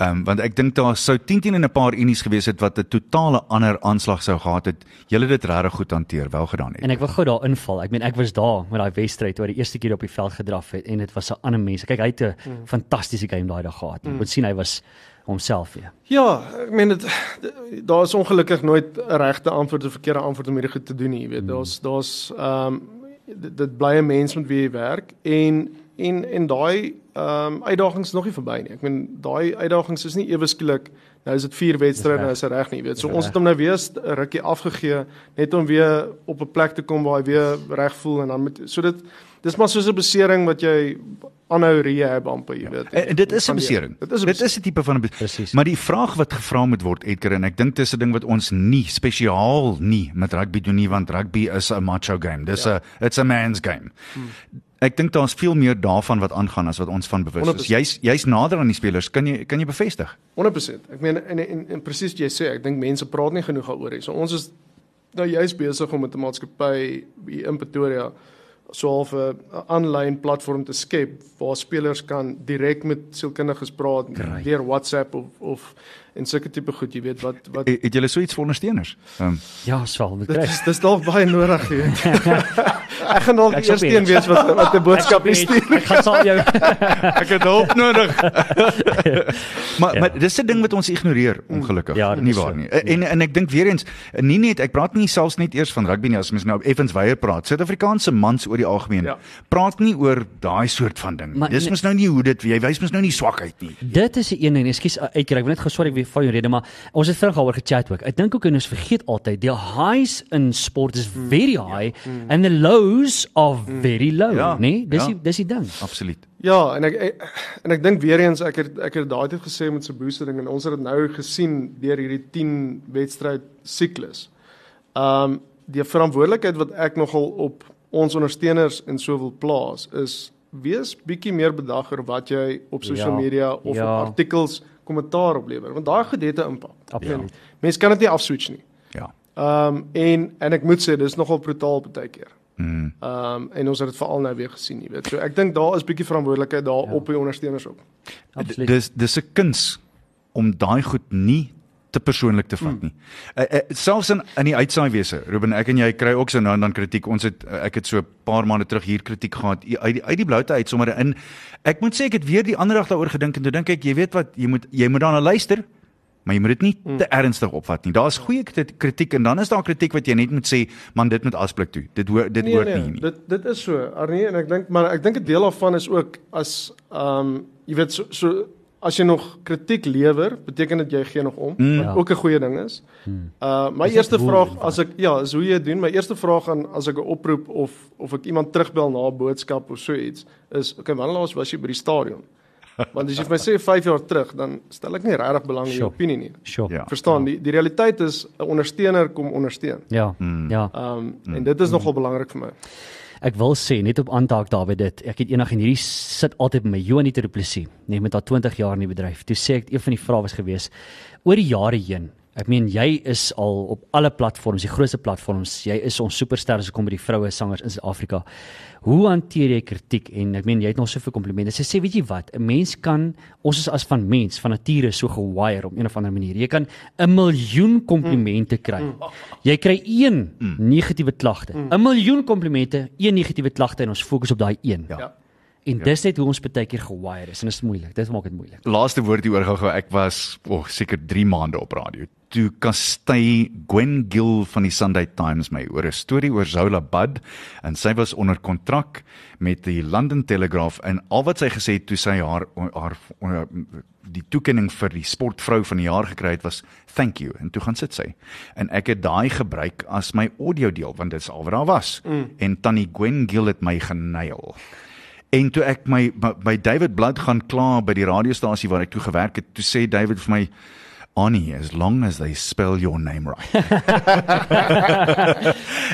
Ehm um, want ek dink daar sou 10 teen in 'n paar unies gewees het wat 'n totale ander aanslag sou gehad het. Julle het dit regtig goed hanteer, wel gedaan het.
En ek wil gou daar inval. Ek meen ek was daar met daai wedstryd waar hy die eerste keer op die veld gedraf het en dit was 'n ander mens. Kyk, hy het 'n
Hmm.
fantastiese game daai dag gehad. Jy moet sien hy was homself weer.
Ja, ek meen dit daar is ongelukkig nooit 'n regte antwoord of 'n verkeerde antwoord om hierdie goed te doen nie, jy weet. Daar's daar's ehm um, dit, dit bly 'n mens met wie jy werk en en en daai ehm um, uitdagings nog nie verby nie. Ek meen daai uitdagings is nie ewe skielik nou is dit vier wedstryde nou is dit reg nie, jy weet. So ons het hom nou weer 'n rukkie afgegee net om weer op 'n plek te kom waar hy weer reg voel en dan met so dit dis maar soos 'n besering wat jy aanhou rehab amper, jy weet.
En, en dit is 'n besering.
Dit is 'n
is tipe van 'n
Presies.
Maar die vraag wat gevra moet word Edgar en ek dink dis 'n ding wat ons nie spesiaal nie met rugby doen nie want rugby is 'n macho game. Dis 'n
Ja.
it's a man's game.
Hmm.
Ek dink daar's veel meer daarvan wat aangaan as wat ons van bewus is.
100%.
Jy's jy's nader aan die spelers. Kan jy kan jy bevestig?
100%. Ek meen en en, en presies wat jy sê, ek dink mense praat nie genoeg daaroor nie. So ons is nou juist besig om met 'n maatskappy hier in Pretoria so 'n aanlyn platform te skep waar spelers kan direk met sielkundiges praat
Great.
deur WhatsApp of of en sulke tipe goed, jy weet wat wat
Het, het julle so iets vir ondersteuners? Um,
Ja, swaal moet kry.
is dis dalk baie nodig, jy weet. ek gaan dalk
sal weet.
een wees wat wat 'n boodskap stuur.
Ek gaan saam jou.
ek het hulp nodig. maar
Ja.
maar dis 'n ding wat ons ignoreer ongelukkig.
Ja,
nie waar
so.
nie. En en ek dink weer eens nie net ek praat nie selfs net eers van rugby nie as mens nou effens wyeer praat. Suid-Afrikaanse mans oor die algemeen
Ja.
praat nie oor daai soort van ding.
Maar.
Dis
nee-
mos nou nie hoe dit jy wys mos nou nie swakheid nie.
Dit is 'n een ding. Ekskuus, ek ek wil net sorry ek weer van jou rede, maar ons het vinnig daaroor gechat ook. Ek dink ook en ons vergeet altyd die highs in sport is very high and the lows are very low,
Ja,
nee? Dis
ja.
die dis die ding.
Absoluut.
Ja, en ek ek- en ek dink weer eens ek het ek het daai tyd gesê met se boostering en ons het dit nou gesien deur hierdie 10 wedstryd siklus. Um die verantwoordelikheid wat ek nogal op ons ondersteuners en so wil plaas is wees bietjie meer bedag oor wat jy op sosiale
Ja,
media of
ja.
op artikels kommentaar oplewer want daai goed het 'n impak.
Absoluut.
Mense kan dit nie afswitch nie.
Ja.
Um en en ek moet sê dis nogal brutaal baie keer.
Mm.
Um en ons het dit veral nou weer gesien, jy weet. So ek dink daar is bietjie verantwoordelikheid daar
Ja.
op die ondersteuners ook.
Absoluut.
Dis dis 'n kuns om daai goed nie te persoonlik te vat nie. Uh, uh, selfs in in die uitsaaiwese, Ruben, ek en jy kry ook so nou en dan kritiek. Ons het uh, ek het so 'n paar maande terug hier kritiek gehad uit die uit die bloute uit sommer in. Ek moet sê ek het weer die ander dag daaroor gedink en toe dink ek, jy weet wat, jy moet jy moet daarna luister. Maar jy moet dit nie te ernstig opvat nie. Daar's goeie krit- kritiek en dan is daar kritiek wat jy net moet sê, man, dit moet asblik toe. Dit hoor dit hoort nie nie.
Dit dit is so. Arnie en ek dink maar ek dink 'n deel daarvan is ook as ehm um, jy weet so so as jy nog kritiek lewer, beteken dit jy gee nog om.
Mm.
Wat
Ja.
ook 'n goeie ding is. Uh my
Is
eerste
hoe
vraag as ek ja, is hoe jy dit doen. My eerste vraag aan as ek 'n oproep of of ek iemand terugbel na 'n boodskap of so iets is, okay, wanneer laas was jy by die stadion? Want as jy vir my sê 5 jaar terug, dan stel ek nie regtig belang in jou opinie nie.
Sure.
Ja.
Verstaan, die die realiteit is 'n ondersteuner kom ondersteun.
Ja.
Mm.
Ja.
Ehm um, en dit is nogal belangrik vir my.
Ek wil sê net op aantaak David dit. Ek het eendag en hierdie sit altyd by my Joanie Du Plessis, net met haar 20 jaar in die bedryf. Toe sê ek een van die vrae was gewees oor die jare heen. Ek meen jy is al op alle platforms, die grootste platforms. Jy is ons superster as kom by die vroue sangers in Suid-Afrika. Hoe hanteer jy kritiek? En ek meen jy het nog soveel komplimente. Sy sê weet jy wat, 'n mens kan ons is as van mens, van nature so gewire op een of ander manier. Jy kan 'n miljoen komplimente kry. Jy kry een negatiewe klagte. 'n Miljoen komplimente, een negatiewe klagte en ons fokus op daai een.
Ja.
Ja.
En dis net hoe ons baie keer gewire is en dit is moeilik. Dit maak dit moeilik.
Laaste woord hieroor gou-gou. Ek was oh, seker 3 maande op radio. Toe kastei Gwen Gill van die Sunday Times my oor 'n storie oor Zola Bud en sy was onder kontrak met die London Telegraph en al wat sy gesê het toe sy haar haar, die toekenning vir die sportvrou van die jaar gekry het was thank you en toe gaan sit sy. En ek het daai gebruik as my audio deel want dit is al wat daar was. Mm. En tannie Gwen Gill het my genail. En toe ek my by- by David Blood gaan kla by die radiostasie waar ek toe gewerk het, toe sê David vir my Annie, as long as they spell your name right. uh,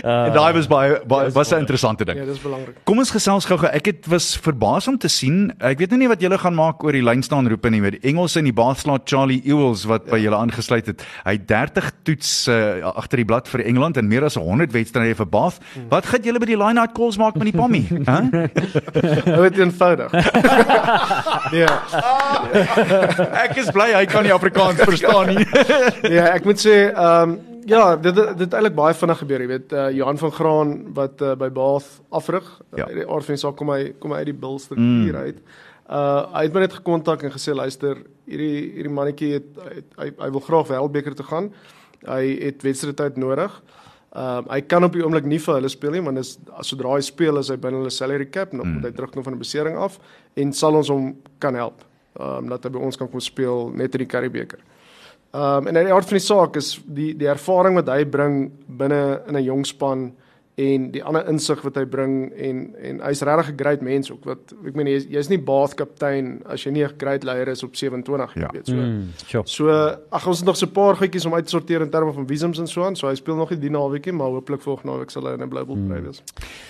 daai was baie, baie was 'n interessante ding.
Ja, dis belangrik.
Kom ons gesels gou-gou. Ek het was verbaas om te sien. Ek weet nou nie wat julle gaan maak oor die lyn staan roepe nie, met die Engels in die Bathslaat Charlie Ewells wat ja. by julle aangesluit het. Hy het 30 toets uh, agter die blad vir Engeland en meer as 100 wedstryde vir Bath.
Hmm.
Wat gaan julle by die line out calls maak met die Pommy? Hæ?
Nou dit eenvoudig. ja.
Ek is bly hy kan nie Afrikaans verstaan nie.
Ja, ek moet sê ehm um, ja, dit dit eintlik baie vinnig gebeur, jy weet. Uh, Johan van Graan wat uh, by Bath afrig.
Ja.
Ja. Die aard van die saak kom hy kom hy uit die bilstruktuur mm. uit. Uh hy het my net gekontak en gesê luister, hierdie hierdie mannetjie het, het hy hy wil graag wêreldbeker toe gaan. Hy het wedstrydtyd nodig. Ehm uh, hy kan op die oomblik nie vir hulle speel nie, want is sodra hy speel is hy binne hulle salary cap, nog moet hy terugkom van 'n besering af en sal ons hom kan help. Ehm um, dat hy by ons kan kom speel net in die Karibeker. Ehm um, en in die aard van die saak is die die ervaring wat hy bring binne in 'n jong span en die ander insig wat hy bring en en hy's regtig 'n great mens ook wat ek meen jy's jy's nie baadkaptein as jy nie 'n great leier is op 27 jy
Ja.
weet so.
Mm, sure.
So ag ons het nog so 'n paar goedjies om uit te sorteer in terme van visums en so aan. So hy speel nog nie die naweekie, maar hooplik volgende naweek sal hy in 'n blou bol bly wees.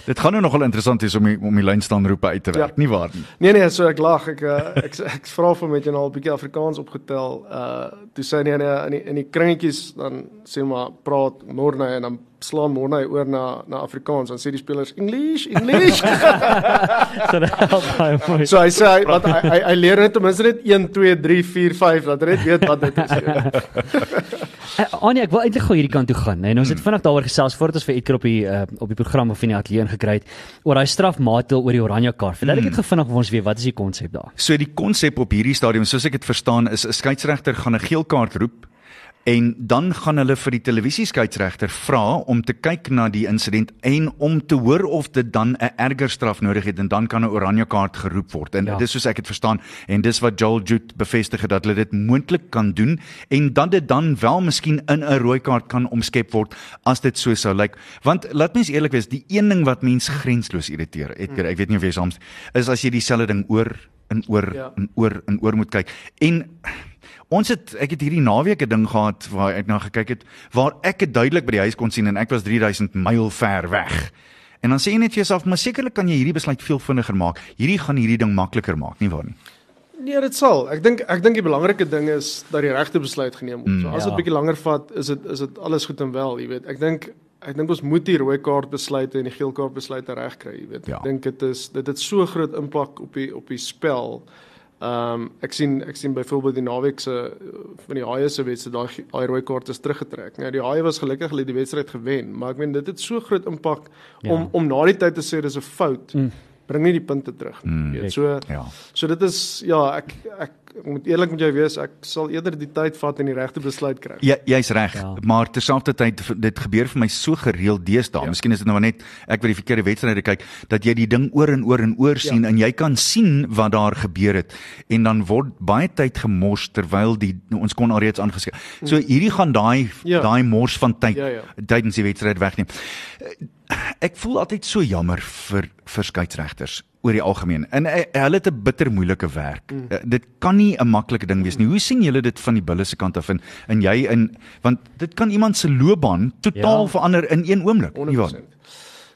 Dit gaan nou nogal interessant wees om die, om die lynstaanroepe uit te werk,
Ja.
nie waar nie?
Nee nee, so ek lag. Ek uh, ek ek, ek vra vir met jy nou al 'n bietjie Afrikaans opgetel. Uh toe sê hy nee, nee in die in die kringetjies dan sê maar praat Morne en dan slaan Morne oor na na Afrikaans dan sê die spelers English, English.
So dit help baie mooi.
so hy sê hy wat hy, hy, hy leer net ten minste net 1 2 3 4 5 dat hy net weet wat dit is.
Uh, Anie, ek wil eintlik gou hierdie kant toe gaan. Nee, nou ons het vinnig daaroor gesels voordat ons vir Edgar op die uh, op die program of in die ateljee ingekry het oor daai strafmaatdeel oor die oranje kaart. Verduidelik dit gevinnig vir ons weer, wat is die konsep daar?
So die konsep op hierdie stadium, soos ek dit verstaan, is 'n skeieregter gaan 'n geel kaart roep en dan gaan hulle vir die televisieskeieregter vra om te kyk na die insident en om te hoor of dit dan 'n erger straf nodig het en dan kan 'n oranje kaart geroep word. En
Ja.
dis soos ek dit verstaan en dis wat Joel Jute bevestig het dat hulle dit moontlik kan doen en dat dit dan wel miskien in 'n rooi kaart kan omskep word as dit so sou lyk. Want laat mens eerlik wees, die een ding wat mense grensloos irriteer, Edgar, ek weet nie of jy saam is as jy dieselfde ding oor en oor
Ja.
en oor en oor moet kyk. En ons het ek het hierdie naweek 'n ding gehad waar ek na gekyk het waar ek dit duidelik by die huis kon sien en ek was 3000 myl ver weg. En dan sê jy net vir jouself, maar sekerlik kan jy hierdie besluit veel vinniger maak. Hierdie gaan hierdie ding makliker maak, nie waar nie?
Nee, dit sal. Ek dink ek dink die belangrike ding is dat die regte besluit geneem word. So as dit
Ja.
bietjie langer vat, is dit is dit alles goed en wel, jy weet. Ek dink ek dink ons moet die rooi kaart besluite en die geel kaart besluite regkry, jy weet.
Ja.
Ek dink dit is dit het so groot impak op die op die spel. Ehm um, ek sien ek sien byvoorbeeld die naweek se uh, van die Haie se wedstryd daai daai rooi kaart is teruggetrek. Nou die Haie was gelukkig hulle het die wedstryd gewen, maar ek meen dit het so groot impak
Ja.
om om na die tyd te sê dis 'n fout.
Mm.
Bring nie die punte terug nie,
Mm.
weet. So
Ja.
So dit is ja, ek ek moet eerlik met jou wees, ek sal eerder die tyd vat en die regte besluit kry.
Ja, jy's reg,
Ja.
ja. maar terselfdertyd dit gebeur vir my so gereeld deesdae.
Ja.
Ja. Miskien is dit nou net ek wat die verkeerde wedstryde kyk dat jy die ding oor en oor en oor
Ja.
sien en jy kan sien wat daar gebeur het en dan word baie tyd gemors terwyl die ons kon alreeds aangeskryf. So hierdie gaan daai.
Ja.
daai mors van tyd
Ja, ja.
tydens die wedstryd wegneem. Ek voel altyd so jammer vir vir skeieregters oor die algemeen. En eh, hulle het 'n bitter moeilike werk.
Mm.
Mm. Dit kan nie 'n maklike ding wees nie. Hoe sien julle dit van die bulle se kant af en en jy in want dit kan iemand se loopbaan totaal
Ja.
verander in een oomblik.
100%.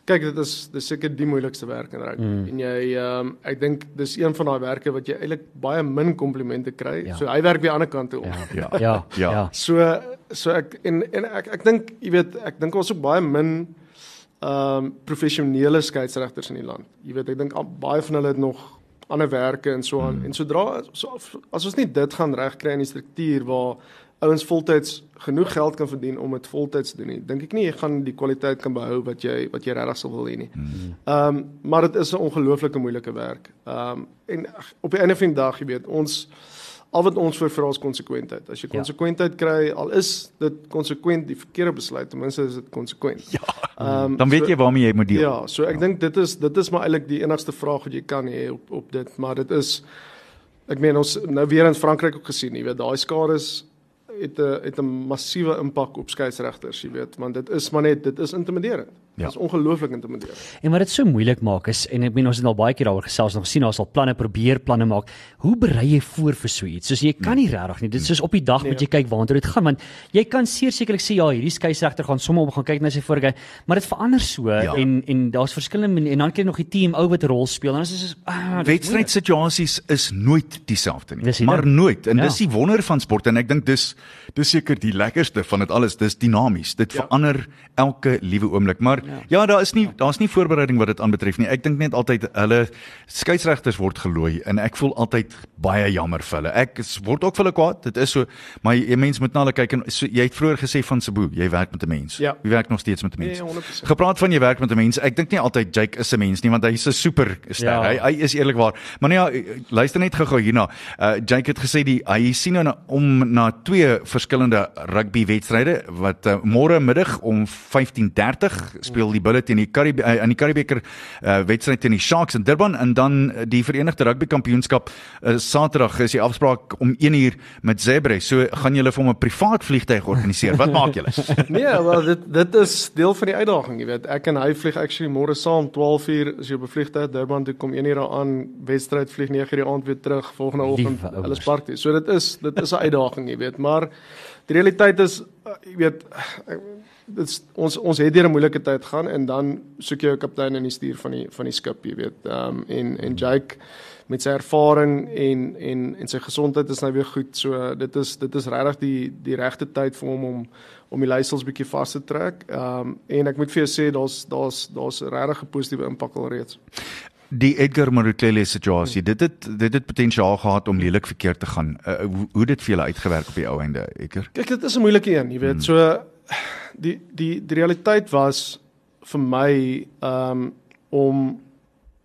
Kyk, dit is dis seker die moeilikste werk in rugby. Mm. En jy ehm um, ek dink dis een van daai werke wat jy eintlik baie min komplimente kry.
Ja.
So hy werk weer aan die ander kant toe om.
Ja.
Ja.
Ja. Ja.
Ja.
ja.
So so ek en en ek ek dink jy weet ek dink ons ook baie min ehm um, professionele skeieregters in die land. Jy weet ek dink baie van hulle het nog ander werke en so aan. Mm. En sodra so, as ons nie dit gaan regkry in die struktuur waar ouens voltyds genoeg geld kan verdien om dit voltyds te doen nie, dink ek nie jy gaan die kwaliteit kan behou wat jy wat jy regtig sou wil hê nie. Ehm um, maar dit is 'n ongelooflike moeilike werk. Ehm um, en op die einde van die dag, jy weet, ons al wat ons vir vra is konsekwentheid. As jy
Ja.
konsekwentheid kry, al is dit konsekwent die verkeerde besluit, ten minste is dit konsekwent. Ja. Ehm
Dan weet jy waarmee jy moet deel.
Ja, so ek dink dit is dit is maar eintlik die enigste vraag wat jy kan hê op op dit, maar dit is ek meen ons nou weer in Frankryk ook gesien, jy weet, daai skades het 'n het 'n massiewe impak op skeieregters, jy weet, want dit is maar net dit is intimiderend.
Ja.
Dit is ongelooflik intimiderend.
En wat dit so moeilik maak is en ek meen ons het al baie keer daaroor gesels nog sien ons al planne probeer planne maak. Hoe berei jy voor vir so iets? Soos jy kan nie regtig nie. Dit is soos op die dag
Nee.
moet jy kyk waartoe dit gaan want jy kan sekerlik sê ja, hierdie skeieregter gaan sommer op gaan kyk na sy vorige, maar dit verander so
Ja.
en en daar's verskillende en dan kry jy nog die team ou wat 'n rol speel en dan is dit soos ah, moeilik.
Wedstrydsituasies is nooit dieselfde nie.
Dis nie,
maar
nee.
nooit. En
Ja.
dis die wonder van sport en ek dink dis dis seker die lekkerste van dit alles. Dis dinamies. Dit
Ja.
verander elke liewe oomblik. Maar ja, ja daar is nie daar's nie voorbereiding wat dit aanbetref nie. Ek dink net altyd hulle skeieregters word gelooi en ek voel altyd baie jammer vir hulle. Ek is, word ook vir hulle kwaad. Dit is so, maar jy mens moet na hulle kyk en so, jy het vroeër gesê van Cebu, jy werk met 'n mens.
Ja.
Jy werk nog steeds met 'n
Nee,
mens.
100%.
Gepraat van jy werk met 'n mens. Ek dink nie altyd Jake is 'n mens nie want hy's 'n super ster.
Ja.
Hy hy is eerlikwaar. Maar nee, ja, luister net gou-gou hierna. Uh Jake het gesê die hy sien nou na, om na twee verskillende rugby wedstryde wat uh, môre middag om 15:30 speel die Bulls teen die Karibie uh, in die Karibeker uh, wedstryd teen die Sharks in Durban en dan uh, die Verenigde Rugby Kampioenskap uh, Saterdag is die afspraak om 1uur met Zebre. So gaan julle vir hom 'n privaat vliegtyg organiseer. Wat maak julle?
Nee, wel dit dit is deel van die uitdaging, jy weet. Ek en hy vlieg actually môre saam 12uur as jy op 'n vliegtuig Durban toe kom 1uur aan, wedstryd vlieg 9uur die aand weer terug volgende oggend hulle spark toe. So dit is dit is 'n uitdaging, jy weet, maar die realiteit is jy weet ek- dit ons ons het deur 'n moeilike tyd gaan en dan soek jy 'n kaptein in die stuur van die van die skip, jy weet. Ehm um, en en Jake met sy ervaring en en en sy gesondheid is nou weer goed. So dit is dit is regtig die die regte tyd vir hom om om die leiersels bietjie vas te trek. Ehm um, en ek moet vir jou sê daar's daar's daar's regtig 'n positiewe impak alreeds.
Die Edgar Marukele situasie, dit het dit het potensiaal gehad om lelik verkeerd te gaan. Uh, hoe, hoe dit vir julle uitgewerk op die ou einde, Edgar?
Kyk, dit is 'n moeilike een, jy weet. Hmm. So die die die realiteit was vir my um, om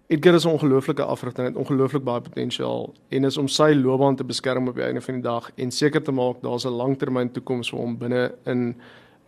Edgar is 'n ongelooflike afrigter en het ongelooflik baie potensiaal en is om sy loopbaan te beskerm op die einde van die dag en seker te maak daar's 'n langtermyn toekoms vir hom binne in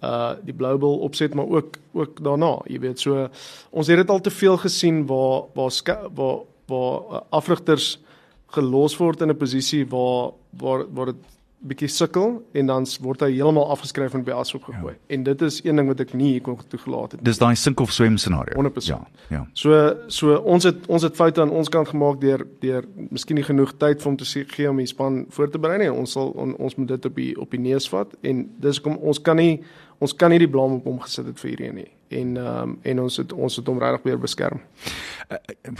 uh die global opset maar ook ook daarna jy weet. So ons het dit al te veel gesien waar waar waar waar uh, afrigters gelos word in 'n posisie waar waar waar dit bietjie sukkel en dan word hy heeltemal afgeskryf en by asop gegooi. Ja. En dit is een ding wat ek nie hier kon toegelaat het.
Dis daai sink of swem scenario.
100%.
Ja, ja.
So so ons het ons het foute aan ons kant gemaak deur deur miskien nie genoeg tyd vir hom te gee om die span voor te berei nie. Ons sal on, ons moet dit op die op die neus vat en dis kom ons kan nie ons kan nie die blame op hom gesit het vir hierdie nie. En um, en ons het ons het hom regtig weer beskerm.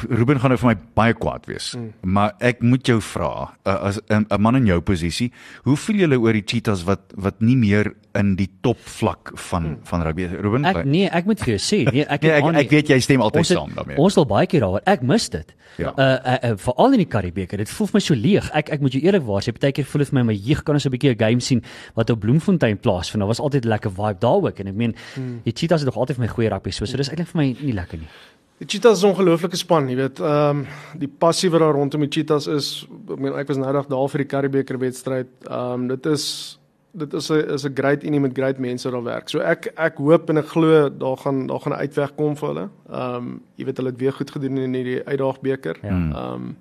Ruben gaan nou vir my baie kwaad wees. Mm. Maar ek moet jou vra, uh, as 'n 'n man in jou posisie, hoe voel julle oor die Cheetahs wat wat nie meer in die top vlak van mm. van rugby? Ruben?
Ek nee, ek moet vir jou sê, nee, ek
nee, ek,
aan
ek weet jy stem altyd
het,
saam daarmee.
Ons al baie keer daaroor. Ek mis dit.
Ja.
Uh, uh, uh veral in die Karibeker. Dit voel vir my so leeg. Ek ek moet jou eerlikwaar sê, baie keer voel dit vir my my jeug kan ons 'n bietjie 'n game sien wat op Bloemfontein plaasvind. Daar was altyd 'n lekker vibe daar ook en ek meen hmm. die Cheetahs het nog altyd vir my goeie rugby so. So dis eintlik vir my nie lekker nie.
Die Cheetahs is 'n ongelooflike span, jy weet. Ehm um, die passie wat daar rondom die Cheetahs is, ek meen ek was nou dag daar vir die Karibeker wedstryd. Ehm um, dit is dit is 'n is 'n great unie met great mense daar werk. So ek ek hoop en ek glo daar gaan daar gaan 'n uitweg kom vir hulle. Ehm um, jy weet hulle het weer goed gedoen in hierdie uitdaagbeker.
Ja.
Ehm um,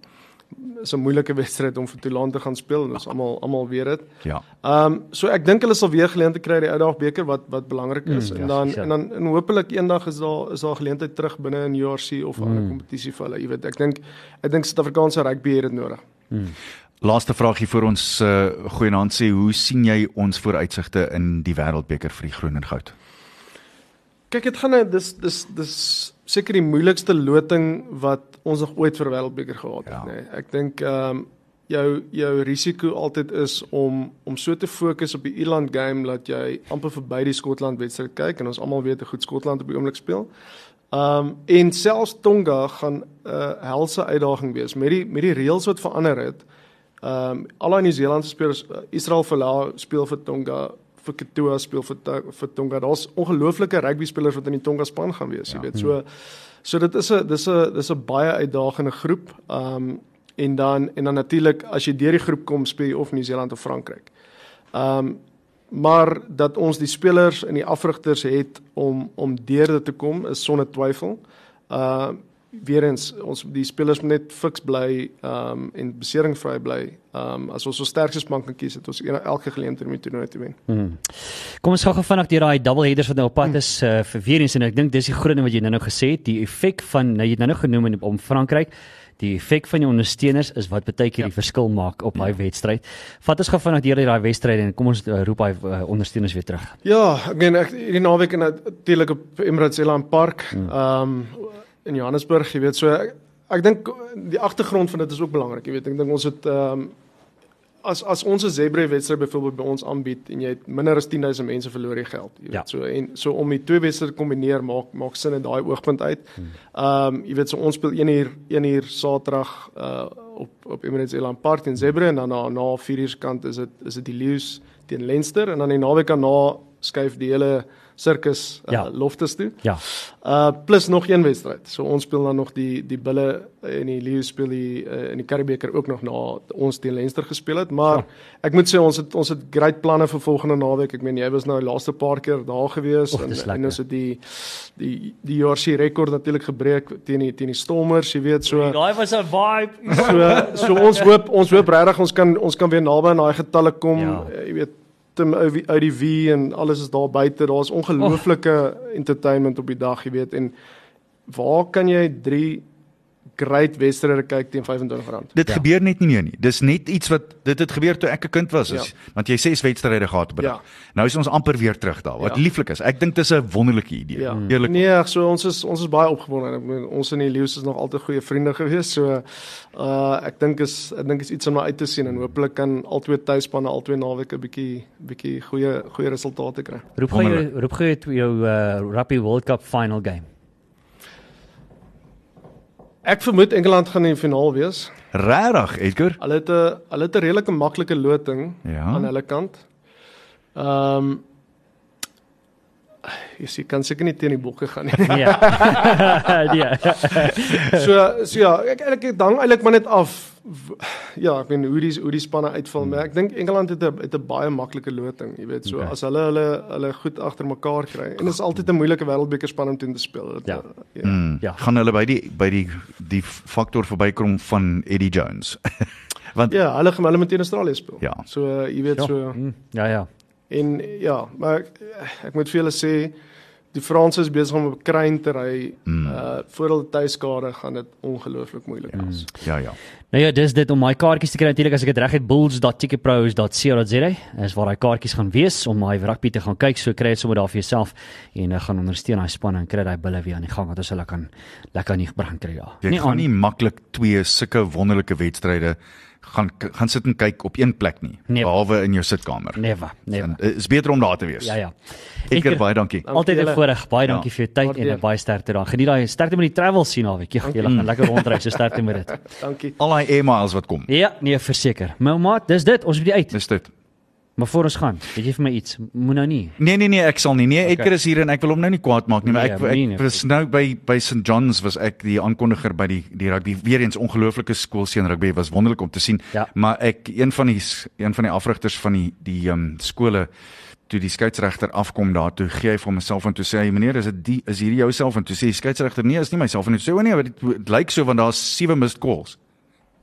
is 'n moeilike wedstryd om vir Toulon te gaan speel en ons almal almal weet dit.
Ja.
Ehm um, so ek dink hulle sal weer geleentheid kry die uitdaagbeker wat wat belangrik is
Mm,
mm,
ja,
en dan
seker.
en dan en hopelik eendag is daar is daar geleentheid terug binne in URC of 'n ander
Mm.
kompetisie vir hulle. Jy weet, ek dink ek dink Suid-Afrikaanse rugby het dit nodig.
Laaste vraagie vir ons uh, goeie naam sê, hoe sien jy ons vooruitsigte in die Wêreldbeker vir die groen en goud?
Kyk, dit gaan nou dis dis dis seker die moeilikste loting wat ons nog ooit vir wêreldbeker gehad het,
Ja.
nê. Nee. Ek dink ehm um, jou jou risiko altyd is om om so te fokus op die Ierland game dat jy amper verby die Skotland wedstryd kyk en ons almal weet hoe goed Skotland op die oomblik speel. Ehm um, en selfs Tonga gaan 'n uh, helse uitdaging wees met die met die reëls wat verander het. Ehm um, al die Nieu-Seelandse spelers uh, Israel Folau speel vir Tonga, vir Katoa speel vir vir Tonga. Daar's ongelooflike rugby spelers wat in die Tonga span gaan wees, jy
Ja.
weet. So so dit is 'n dis 'n dis 'n baie uitdagende groep. Ehm um, en dan en dan natuurlik as jy deur die groep kom speel jy of Nieu-Seeland of Frankryk. Ehm um, maar dat ons die spelers en die afrigters het om om deur dit te kom is sonder twyfel. Uh weer eens ons die spelers moet net fiks bly um en beseringvry bly. Um as ons ons sterkste span kan kies, het ons een- elke geleentheid om die toernooi te wen.
Hmm. Kom ons gaan gou vinnig deur daai double headers wat nou op pad is uh, vir weer eens en ek dink dis die groot ding wat jy nou nou gesê het, die effek van nou jy het nou nou genoem in- om Frankryk Die effek van jou ondersteuners is wat baie keer die verskil maak op daai wedstryd. Vat ons gou vinnig deur daai wedstryd en kom ons uh, roep daai uh, ondersteuners weer terug.
Ja, ek meen ek hierdie naweek en natuurlik op Emirates Eland Park, um in Johannesburg, jy weet so ek, ek dink die agtergrond van dit is ook belangrik, jy weet. Ek dink ons het um as as ons 'n Zebra wedstryd byvoorbeeld by ons aanbied en jy het minder as 10000 mense verloor jy geld. Jy weet
Ja.
so en so om die twee wedstryde te kombineer maak maak sin in daai oogpunt uit. Ehm um, jy weet so ons speel 1 uur 1 uur Saterdag uh op op Emirates Elan Park in Zebra en dan na na 4 uur se kant is dit is dit die Lions teen Leinster en dan die naweek daarna skuif die hele sirkus uh,
Ja.
Loftus toe.
Ja.
Uh plus nog een wedstryd. So ons speel dan nog die die Bulle en die Lions speel die uh, in die Karibeker ook nog na ons teen Leinster gespeel het, maar ja. ek moet sê ons het ons het great planne vir volgende naweek. Ek meen jy was nou die laaste paar keer daar gewees
Och,
en en ons het die die die JRC rekord natuurlik gebreek teen die teen die Stormers, jy weet so.
Daai was 'n vibe.
So so ons hoop ons hoop regtig ons kan ons kan weer naby aan daai getalle kom.
Ja.
Ja. Jy weet Tim uit die V en alles is daar buite. Daar's ongelooflike oh. entertainment op die dag, jy weet en waar kan jy 3 great wedstryde kyk teen R25?
Dit
Ja.
gebeur net nie meer nie. Dis net iets wat dit het gebeur toe ek 'n kind was. Is,
Ja.
Want jy ses wedstryde gehad 'n
Ja.
Nou is ons amper weer terug daar. Wat
Ja.
lieflik is. Ek dink dis 'n wonderlike idee.
Ja.
Eerlik.
Nee, so ons is ons is baie opgewonde. Ek bedoel ons en die Lions is nog altyd goeie vriende gewees. So uh ek dink is ek dink is iets om na uit te sien en hopelik kan albei tuisspanne albei naweke 'n bietjie bietjie goeie goeie resultate kry.
Roep gou jou roep gou jou, jou uh, Rugby World Cup final game.
Ek vermoed Engeland gaan in die finaal wees.
Regtig, Edgar?
Hulle het 'n hulle het 'n redelike maklike loting
Ja.
aan hulle kant. Ehm um, jy kan seker nie teen die bokke gaan nie.
Nee. nee.
so so ja, ek dit hang eintlik maar net af ja, ek weet hoe die hoe die spanne uitval, maar ek dink Engeland het 'n het 'n baie maklike loting, jy weet, so
Okay.
as hulle hulle hulle goed agter mekaar kry. En dit is altyd 'n moeilike wêreldbeker span om teen te speel. Dit,
Ja.
uh, ja.
Mm.
Ja.
Gaan hulle by die by die die faktor verbykom van Eddie Jones. Want
Ja, hulle gaan hulle met teen Australië speel.
Ja.
So uh, jy weet
Ja.
so
Mm, ja ja.
En ja, maar ek, ek moet vir julle sê die Franse is besig om op kruin te ry. Mm. Uh voor hulle tuiskade gaan dit ongelooflik moeilik wees.
ja ja.
Nou ja, dis dit om my kaartjies te kry natuurlik as ek dit reg het bulls.ticketpros.co.za is waar daai kaartjies gaan wees om my rugby te gaan kyk. So kry jy sommer daar vir jouself en uh, gaan ondersteun daai span en kry daai bulle weer aan die gang dat ons hulle kan lekker aan die brand kry daar.
Jy gaan nie maklik twee sulke wonderlike wedstryde gaan gaan sit en kyk op een plek nie,
Nee.
behalwe in jou sitkamer.
never, never.
Uh, is beter om daar te wees.
Ja ja.
Edgar,
Edgar,
baie dankie.
Dankie
Altyd 'n voorreg. Baie
Ja.
dankie vir jou tyd en. 'n baie sterkte daar. Geniet daai sterkte met die travel sien naweek. Ja, jy gaan lekker rondry, so sterkte met dit.
Dankie.
Al daai miles wat kom.
Ja, nee, verseker. My maat, dis dit. Ons moet die uit.
Dis dit.
Maar voor ons gaan, weet jy vir my iets? Moet nou nie.
Nee nee nee, ek sal nie. Nee, Edgar
Okay.
is hier en ek wil hom nou nie kwaad maak nie, maar
Nee,
ek
nee, nee.
ek was nou by by St John's was ek die aankondiger by die die rugby weer eens ongelooflike skoolseun rugby was wonderlik om te sien.
Ja.
Maar ek een van die een van die afrigters van die die ehm um, skole toe die skeieregter afkom daar toe gee hy vir homself en toe sê hy meneer is dit die is hierdie jou self en toe sê die skeieregter nee is nie myself en toe sê o nee dit dit lyk so want daar's sewe missed calls.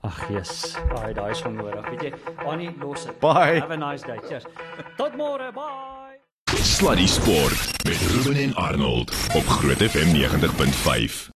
Ag, yes. Daai daai is onnodig. Weet jy, Annie, los dit.
Bye.
Have a nice day. Cheers. Tot môre. Bye.
Sluddy Sport met Ruben en Arnold op Groot FM 90.5.